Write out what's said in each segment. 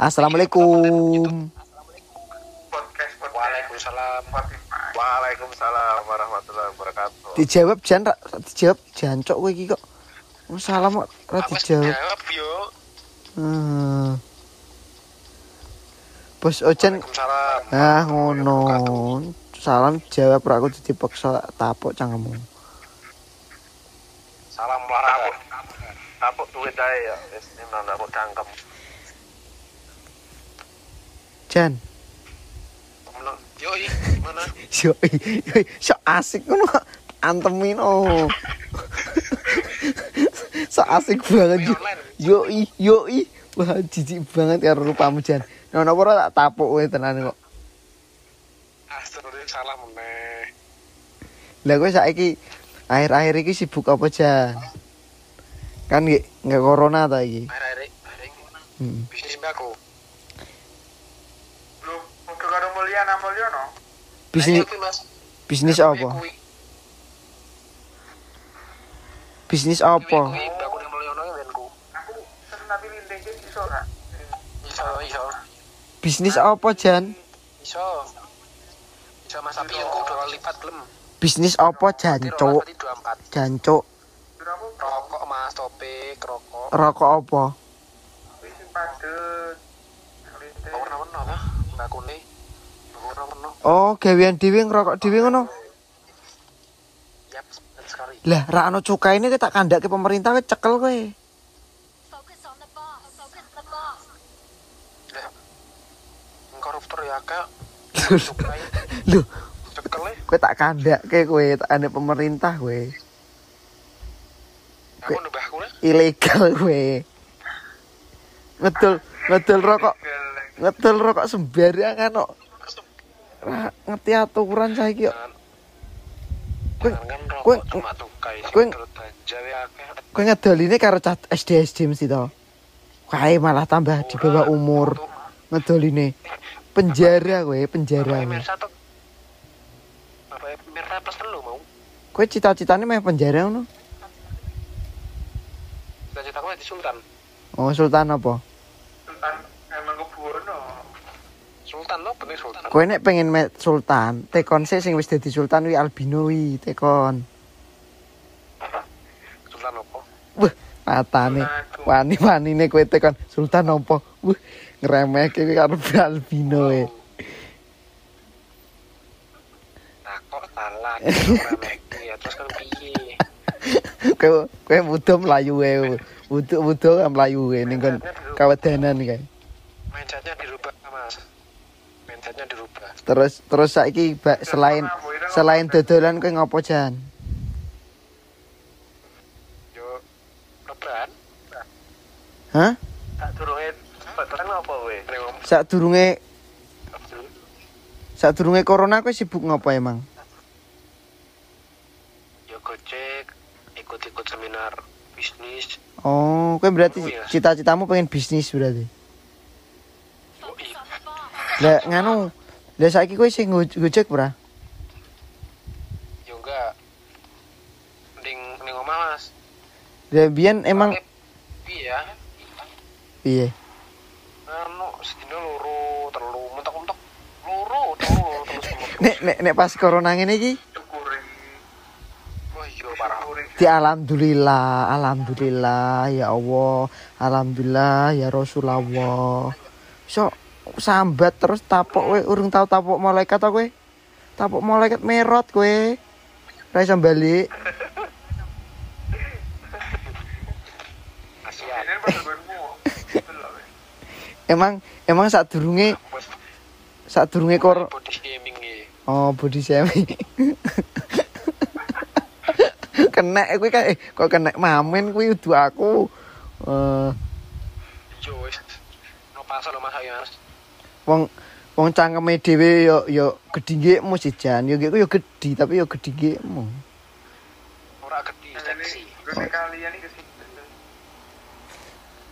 Assalamualaikum. Waalaikumsalam. Waalaikumsalam warahmatullahi wabarakatuh. Dijawab Jan, dijawab jancok kowe iki kok. Oh, salam kok ra Apa dijawab. jawab yo? Hmm. Bos Waalaikumsalam. ah ngono. Salam jawab ra aku dipaksa tapuk cangkemmu. Salam olahraga. Apa duit ae ya? Wis nang aku cangkem. Jan, Menang. Yoi, mana? yo yo so asik ngono antemin oh. so asik banget yo. Yoi, yoi. Wah, jijik banget karo rupamu Jan. Nono ora tak tapuk kowe tenan kok. Astagfirullah salam meneh. Lah kowe saiki akhir-akhir iki sibuk apa Jan? Kan nggak corona ta iki. Akhir-akhir akhir Hmm. bisnis mbakku. Lu udah karo Mulyana Mulyono. Bisnis Ayo, kuwi, Mas. bisnis Kuwi, apa? kuwi. Bisnis Kuwi, apa? kuwi, mbakku ning Mulyono ki benku. Aku sering tapi lindeng iki iso ora? Iso, iso. Bisnis apa Jan? Iso. Iso Mas tapi yang ku dua lipat belum. Bisnis apa jancuk? Berarti 24. Jancuk. Berapa Rokok Mas, topik, rokok. Rokok apa? wis padet. Warna-warna. Oh, gawean dhewe ngerokok dhewe ngono. Yap. Lah, ra ono cukai ini tak kandhake pemerintah kowe cekel kowe. Koruptor ya, Kak. Cekel e. kowe tak kandhake kowe, tak ane pemerintah kowe. Ilegal kowe. Ngedol, ngedol rokok, ngedol rokok sembarangan kok. Ra ngerti aturan saiki kok. Kowe- kowe- kowe- Terus ganja ya, Kak. Kowe ngedoline karo cat SD SD mesti to. Kae malah tambah di bawah umur ngedoline. Penjara kowe, penjara. Kowe. Mirsa plus telu mau? Kowe cita-citane meh penjara ngono. Cita-cita aku di Sultan. Oh, Sultan apa? Sultan emang kebuono. Sultan lo, penting Sultan. Kowe nek pengen met Sultan, tekon sih sing wis dadi Sultan wi albino wi, tekon. Sultan apa? Wah, matane wani-wanine kowe tekon Sultan apa? Wah, ngremehke kowe karo albino e. Nah, kok salah. Ya terus kan piye? Kowe kowe mudo mlayu e. Mudo mlayu e ning kon kawedanan kae. Mindsetnya dirubah, Mindsetnya dirubah. Terus terus saiki ba- selain selain dodolan kowe ngopo jan? Yo, lebaran. Hah? Tak durunge lebaran apa kowe? Ning ngomong. Sadurunge sadurunge corona kowe sibuk ngopo emang? Yo gojek, ikut-ikut seminar bisnis. Oh, kowe berarti iya. cita-citamu pengen bisnis berarti. Lah nganu, lah saiki kowe sing go- gojek ora? Yo enggak. Mending ning omah, Mas. Biyen emang Piye ya? piye? Anu, sedina loro, telu, mentok-mentok loro, telu, terus Nek nek nek pas corona ngene iki iya di alhamdulillah, alhamdulillah ya Allah, alhamdulillah ya Rasulullah. So sambat terus tapuk kowe urung tau tapuk malaikat ta kowe? Tapuk malaikat merot kowe. Ra iso weh. Emang emang sadurunge Wes sadurunge kor body shaming iki. Oh, body shaming. kena kowe kan eh, kok kena mamen kuwi udu aku. Eh Yo wis. No pasal lo Mas ayo, Mas. Wong wong cangkeme dhewe yo yo gedhinggekmu sih Jan. Yo nggih yo gedhi tapi yo gedhinggekmu. Ora Nah, seksi. gue kalian ke sini.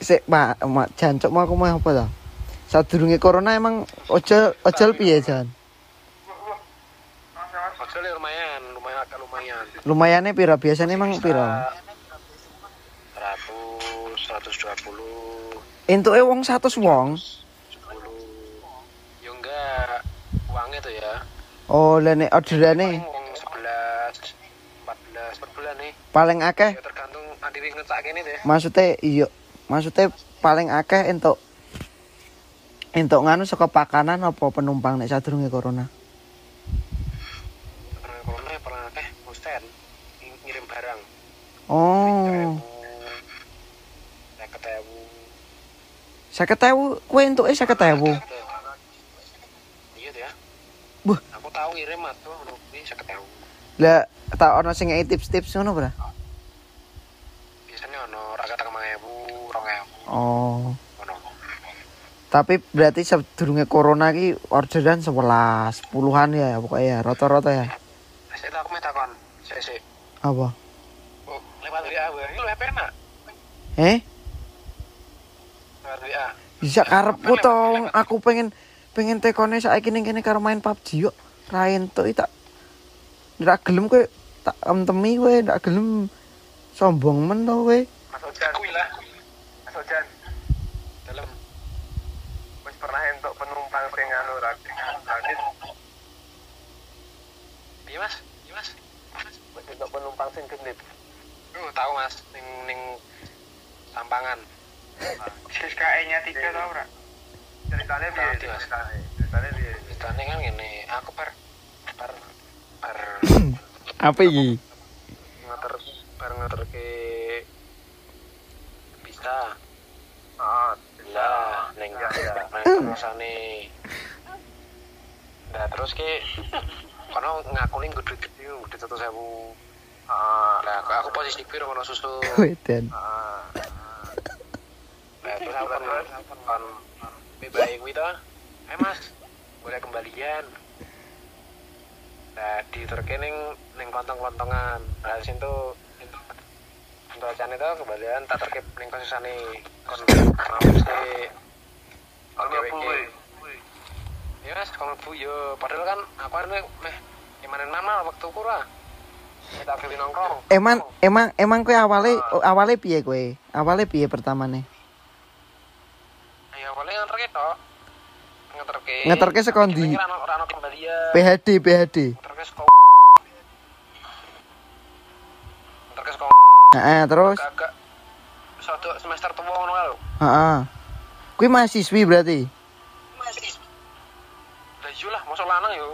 Sik, Pak, Mak jancuk mau aku mau apa ta? Sadurunge corona emang ojol ojol piye Jan? Hasilnya lumayan, lumayan agak lumayan. Lumayane pira biasanya emang pira? 100, 120. Entuke wong 100 wong. Tuh ya. Oh, lah nek orderane paling wong 11 14 per bulan nih. Paling akeh? Ya tergantung ngecak ini deh. Maksudnya iya. Maksudnya paling akeh entuk entuk nganu saka pakanan apa penumpang nek sadurunge corona? Corona ya pernah akeh musten ng- ngirim barang. Oh. Saya ketemu sakit ewu kue entuke sakit ewu iya tuh ya Buh. aku tahu ngirim atuh saya ketemu lah tak ono sing ngei tips-tips ngono bra? Biasanya ono raga tengah mangebu rong ewu. Oh. Ono. Tapi berarti sedurunge corona ki orderan 11 puluhan ya pokoknya ya rata-rata ya? Saya aku minta kon. Saya sih apa? Oh, lewat WA gue ini lu HP nak eh? Lewat WA bisa karepku tong. Aku pengen pengen tekone saiki ning kene karo main PUBG yuk. Ra entuk i tak ndak gelem kowe tak emtemi kowe ndak gelem sombong men to kowe. Mas Ojan. Kui lah. Mas Ojan. Dalam. Wis pernah entuk penumpang sing anu rakit iya mas. Iya mas. Wis entuk penumpang sing genit. Lu tahu mas. Ning ning sampangan. SKE nya tiga tau ora ceritanya Mas. ceritanya ceritanya piye ceritanya kan gini aku per per per apa iki? Ngater per ngater ke bisa ah lah neng Ya, ya. neng nah terus kono gede gede satu sewu. Ah. Lah aku, aku posisi piro kono susu? Wedan. Ah. Nah terus aku kan kan baik kuwi toh eh mas. Boleh kembalian. Nah di terkening ning kontong-kontongan nah situ untuk acan itu kembalian tak terkip ning konsesane kon mampir sih kalau Oke, bu oke. ya mas kalau bu yo. Padahal kan aku ini meh gimana nama waktu kurang kita pilih nongkrong. Emang emang emang kowe awale awale piye kowe? Awale piye pertamane ya boleh nganter ke toh nganter ke Nganterke saka ndi? Kira-kira ono- ora ono kembalian. PHD PHD nganter ke sekolah nganter ke sekolah heeh terus? Agak satu semester tua ngono lho. Heeh. Kuwi mahasiswi berarti? Lah iya lah masa lanang yo.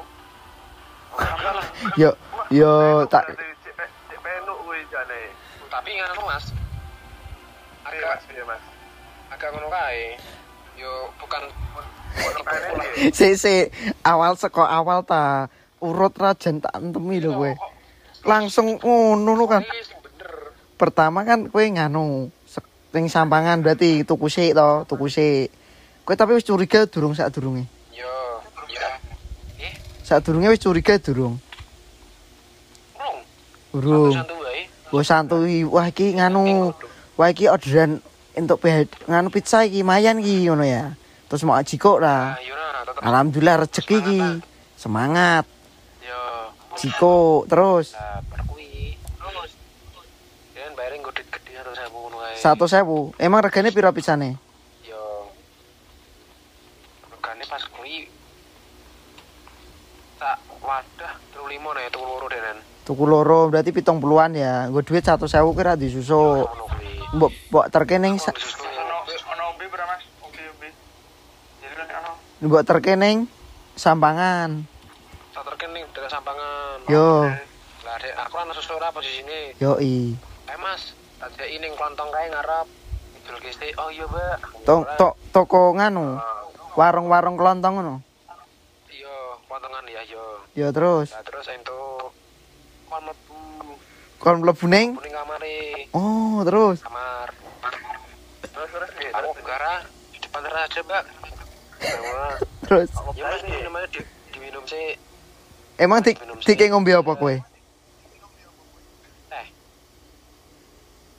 Yo yo tak cek penuk kuwi jane. Tapi nganu mas. Piye agak mas. Agak ngono kae yo bukan si si awal saka awal ta urut rajan tak entemi lho kowe. langsung ngono lho kan? Sing pertama kan kowe nganu ning sampangan berarti tuku sik to tuku sik. Kowe tapi wis curiga durung sak durunge? Yo ya eh? Sak durunge wis curiga durung? Urung durung. Santu wae. Wah santuy wah iki nganu wah iki orderan untuk nganu pizza iki mayan iki ngono ya. Terus mau jiko lah yo nah tetep. Alhamdulillah rezeki iki. Semangat yo jiko terus. Satu sewu emang regane piro pizzane? Yo. Regane pas kuwi tak wadah telu limo nih telu loro denen tuku loro berarti pitung puluhan ya. Gue duit satu sewu kira disusul kuwi mbok mbok terkening sa- Disusul. ono ono umbi berapa mas umbi umbi jadi kan ono mbok terkening sampangan. Tak terkening dari sampangan. Yo. Lah dek aku ana susu ora posisine yo i eh mas tak jadi ning klontong kae ngarep. Idul kiste oh iya mbak. To, to, toko nganu. Warung-warung kelontong ngono. Iya klontongan ya yo yo terus. Nah terus entuk. Kon kon mlebu ning kamare oh terus? Kamar. terus terus Aku gara di depan aja, Mbak. Terus? Ya diminum sih. emang dik dik ngombe apa kowe? Eh,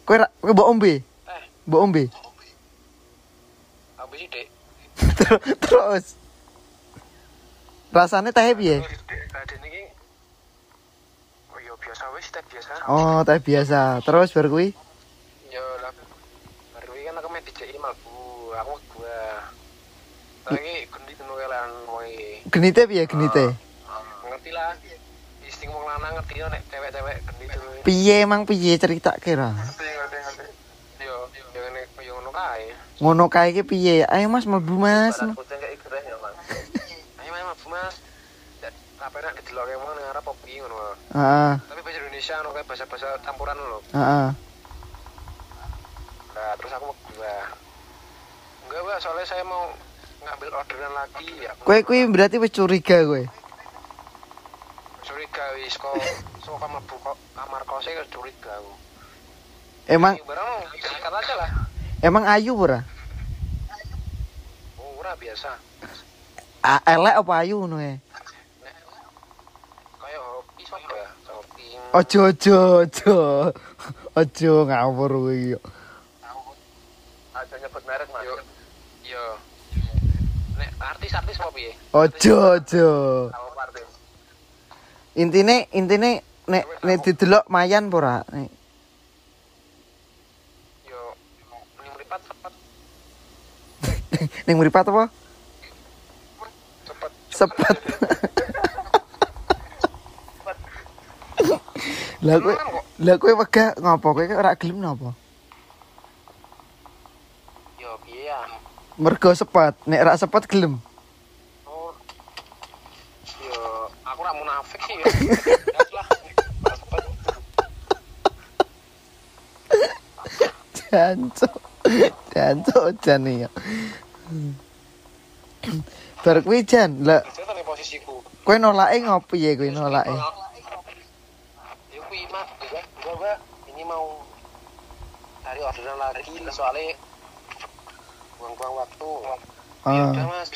kowe kowe mbok ombe? Eh, mbok ombe? Sih, terus? Rasanya teh piye? Tadi biasa wis teh biasa. oh teh biasa terus bar kuwi Ya lah. Baru ini kan aku main malbu, aku gua. Lagi gendi ngono kelan iki. Genite piye genite? Ngerti lah. Isting wong lanang ngerti nek cewek-cewek gendi tuh. Piye emang piye cerita kira? Yo, yo ngene yo ngono kae. Ngono kae iki piye? Ayo Mas mlebu Mas. Barat kucing kayak gereh ya mas. Ayo Mas malbu Mas. Apa nak dideloke wong ning arep opo piye ngono. Heeh, Tapi bahasa Indonesia ngono kayak bahasa-bahasa campuran lho. heeh. Nah, terus aku mau. Enggak, Mbak, soalnya saya mau ngambil orderan lagi ya. Kowe kuwi berarti wis curiga kowe. curiga wis kok so kamar buka kamar kosnya wis curiga aku. Emang barang sikat aja lah. emang ayu ora? Oh, ora biasa. A- elek apa ayu ngono e? Ya? Shopping. Ojo ojo ojo. Ojo ngawur kuwi. Aja nyebut merek mas. Yo. Yo. Nek artis-artis apa piye? Ojo ojo. Intine intine nek nek didelok mayan apa ora? Nek Yo. Ning mripat cepet ning mripat apa? cepet. Sepet. Lah kowe lah kowe wegah ngopo kowe ora gelem napa? Yo piye ya? Mergo sepet, nek ora sepet gelem. Oh. Yo, aku ora munafik sih ya. Jancuk. Jancuk jan ya. Bar kuwi jan, lah kowe nolake ngopi ya kowe nolake? Gua ini mau cari orderan lagi soalnya buang-buang waktu. Ya Ah. udah mas.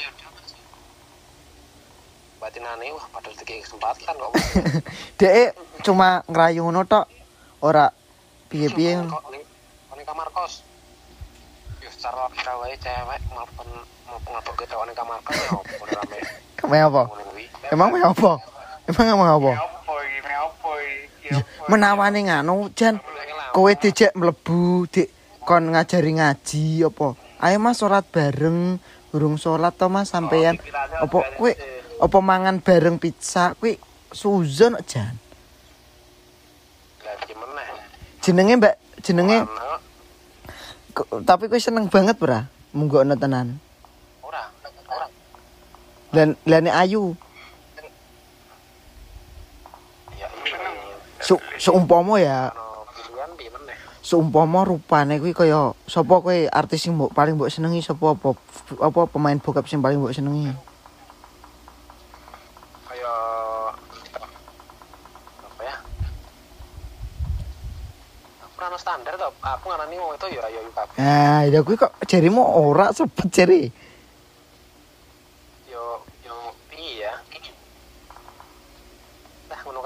Batinane wah padahal dikei kesempatan kok. Dek cuma ngerayu ngono tok. Ora ning kok ning kamar kos. Ya secara wae cewek maupun mau ngabok ke cowok ning kamar kos ya rame. Apa? Kuwi. Emang mau apa? Emang mau apa? apa apa iki apa Menawane nganu jan kowe dijek mlebu dik kon ngajari ngaji apa? Ayo Mas salat bareng, urung salat to Mas sampean. Apa kowe apa mangan bareng pizza kuwi suzon jan. Jenenge Mbak, jenenge tapi kowe seneng banget ora? Munggokno tenan. Ora, ora. Lan lane ayu, su, seumpama ya seumpama rupane kuwi kaya sapa kowe artis sing mbok paling mbok senengi sapa apa apa pemain bokep sing paling mbok senengi? Kayak apa ya? Aku rano standar tau aku ngarani wong itu ya yuk kabeh nah ya kuwi kok jarimu ora sebet jari yo yo piye ya nah ngono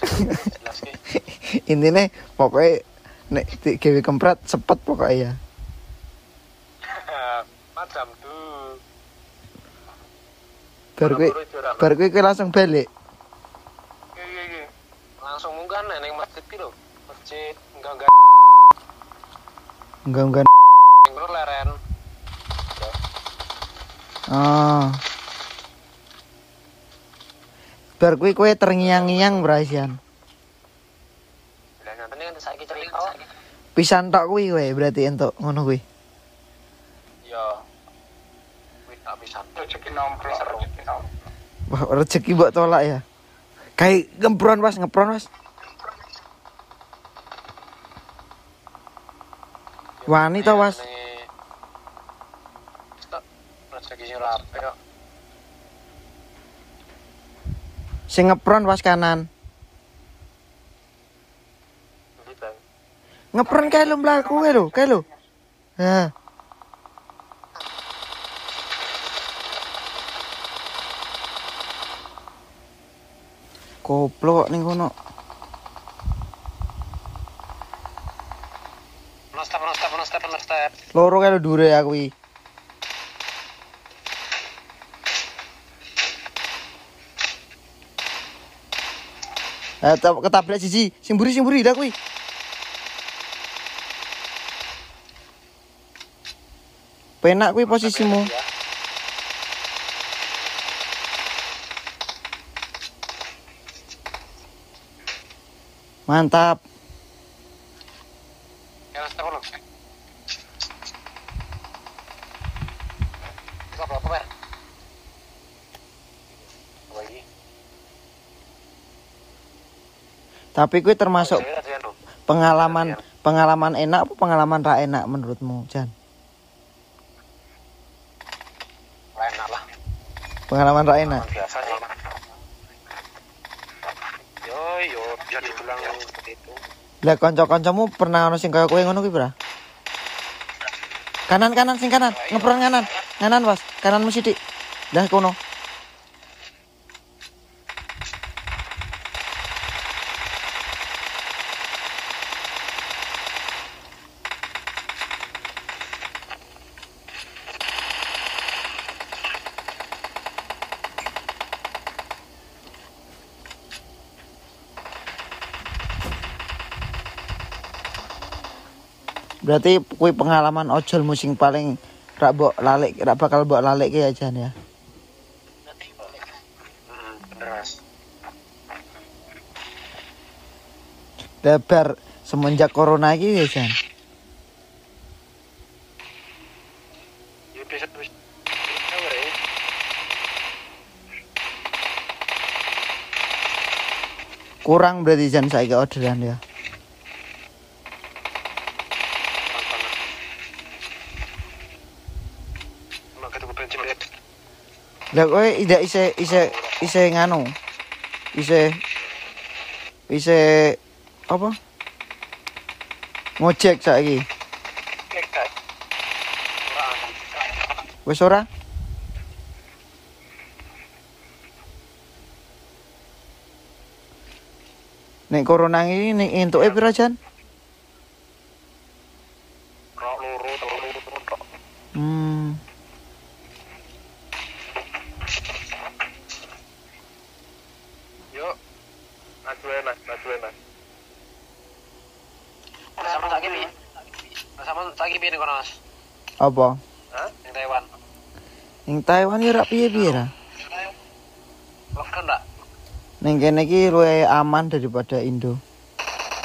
ki intine pokoknya nek di gawe kempret sepet pokoknya ya. Macam tuh bar kuwi bar kuwi langsung balik. Iki iki iki langsung munggah nek ning masjid ki lho. Masjid enggak enggak enggak enggak. Ning ngono leren. Ah bar kuwi kowe terngiang-ngiang berasian kan pisan tok kuwi kowe berarti entuk ngono kuwi? Yo kuwi tak bisa rezeki nomplok rezeki nomplok. Wah rezeki mbok tolak ya. Kayak ngepron was ngepron was Wani to, Was? Stop. Rezeki sing rapi kok. Sing ngepron was kanan ngepron kae lho mlaku kae lho kae lho Koplo kok ning kono. Loro kae lho dure aku iki. Eh, tab- ketabrak siji, sing mburi sing mburi dah kuwi. Penak kuwi posisimu. Mantap. Ya, mas, tolong. Bisa berapa, Mer? Apa ini? Tapi kuwi termasuk yang- pengalaman pengalaman enak apa pengalaman ra enak menurutmu, Jan? Enak lah. Pengalaman ra enak. biasa sih yo yo bisa dibilang seperti itu Lah kanca-kancamu pernah ono sing kaya kowe ngono kuwi, Bra? Kanan kanan sing kanan, ngepron kanan. Kanan, Mas. Kananmu sithik. Dah kono. Berarti kuwi pengalaman ojol musing paling rak mbok lalik, rak bakal mbok lalik ya Jan ya. Lebar semenjak corona iki ya Jan. ya. Kurang berarti Jan saiki orderan ya. Kurang banget. Emang ketemu bensin Red. Lah kowe tidak ise ise ise nganu. Ise ise apa? Ngojek saiki. Wis ora? Nek corona ini nek entuke pira Jan? Rok loro, telu loro, tok. Hmm. Yuk. Maju ya, Mas. Ya, Mas. Nah, sama tak gini. Nah, sama tak gini nih mas. Apa? Yang Taiwan. Ning Taiwan ya ra piye-piye ra. Lockdown enggak? Ning kene iki luwih aman daripada Indo.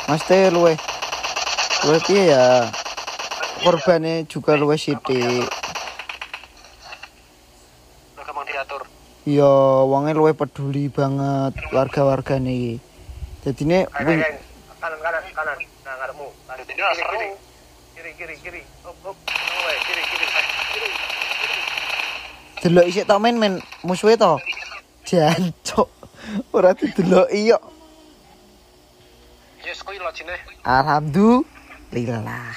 Mesti luwih luwih piye ya? Korbannya juga luwih sithik. Ya wonge luwih peduli banget warga-wargane iki. Dadine Kanan, kanan. Kanan, kanan, kanan. Nah. Jadi udah Kiri, seru. kiri. Kiri, kiri, kiri. Up, up. Nang wae. Kiri, kiri. Kiri. delok isik tok men men musuhe to. Jancuk. Ora dideloki yo. Yes, kuwi lo cine. Alhamdulillah.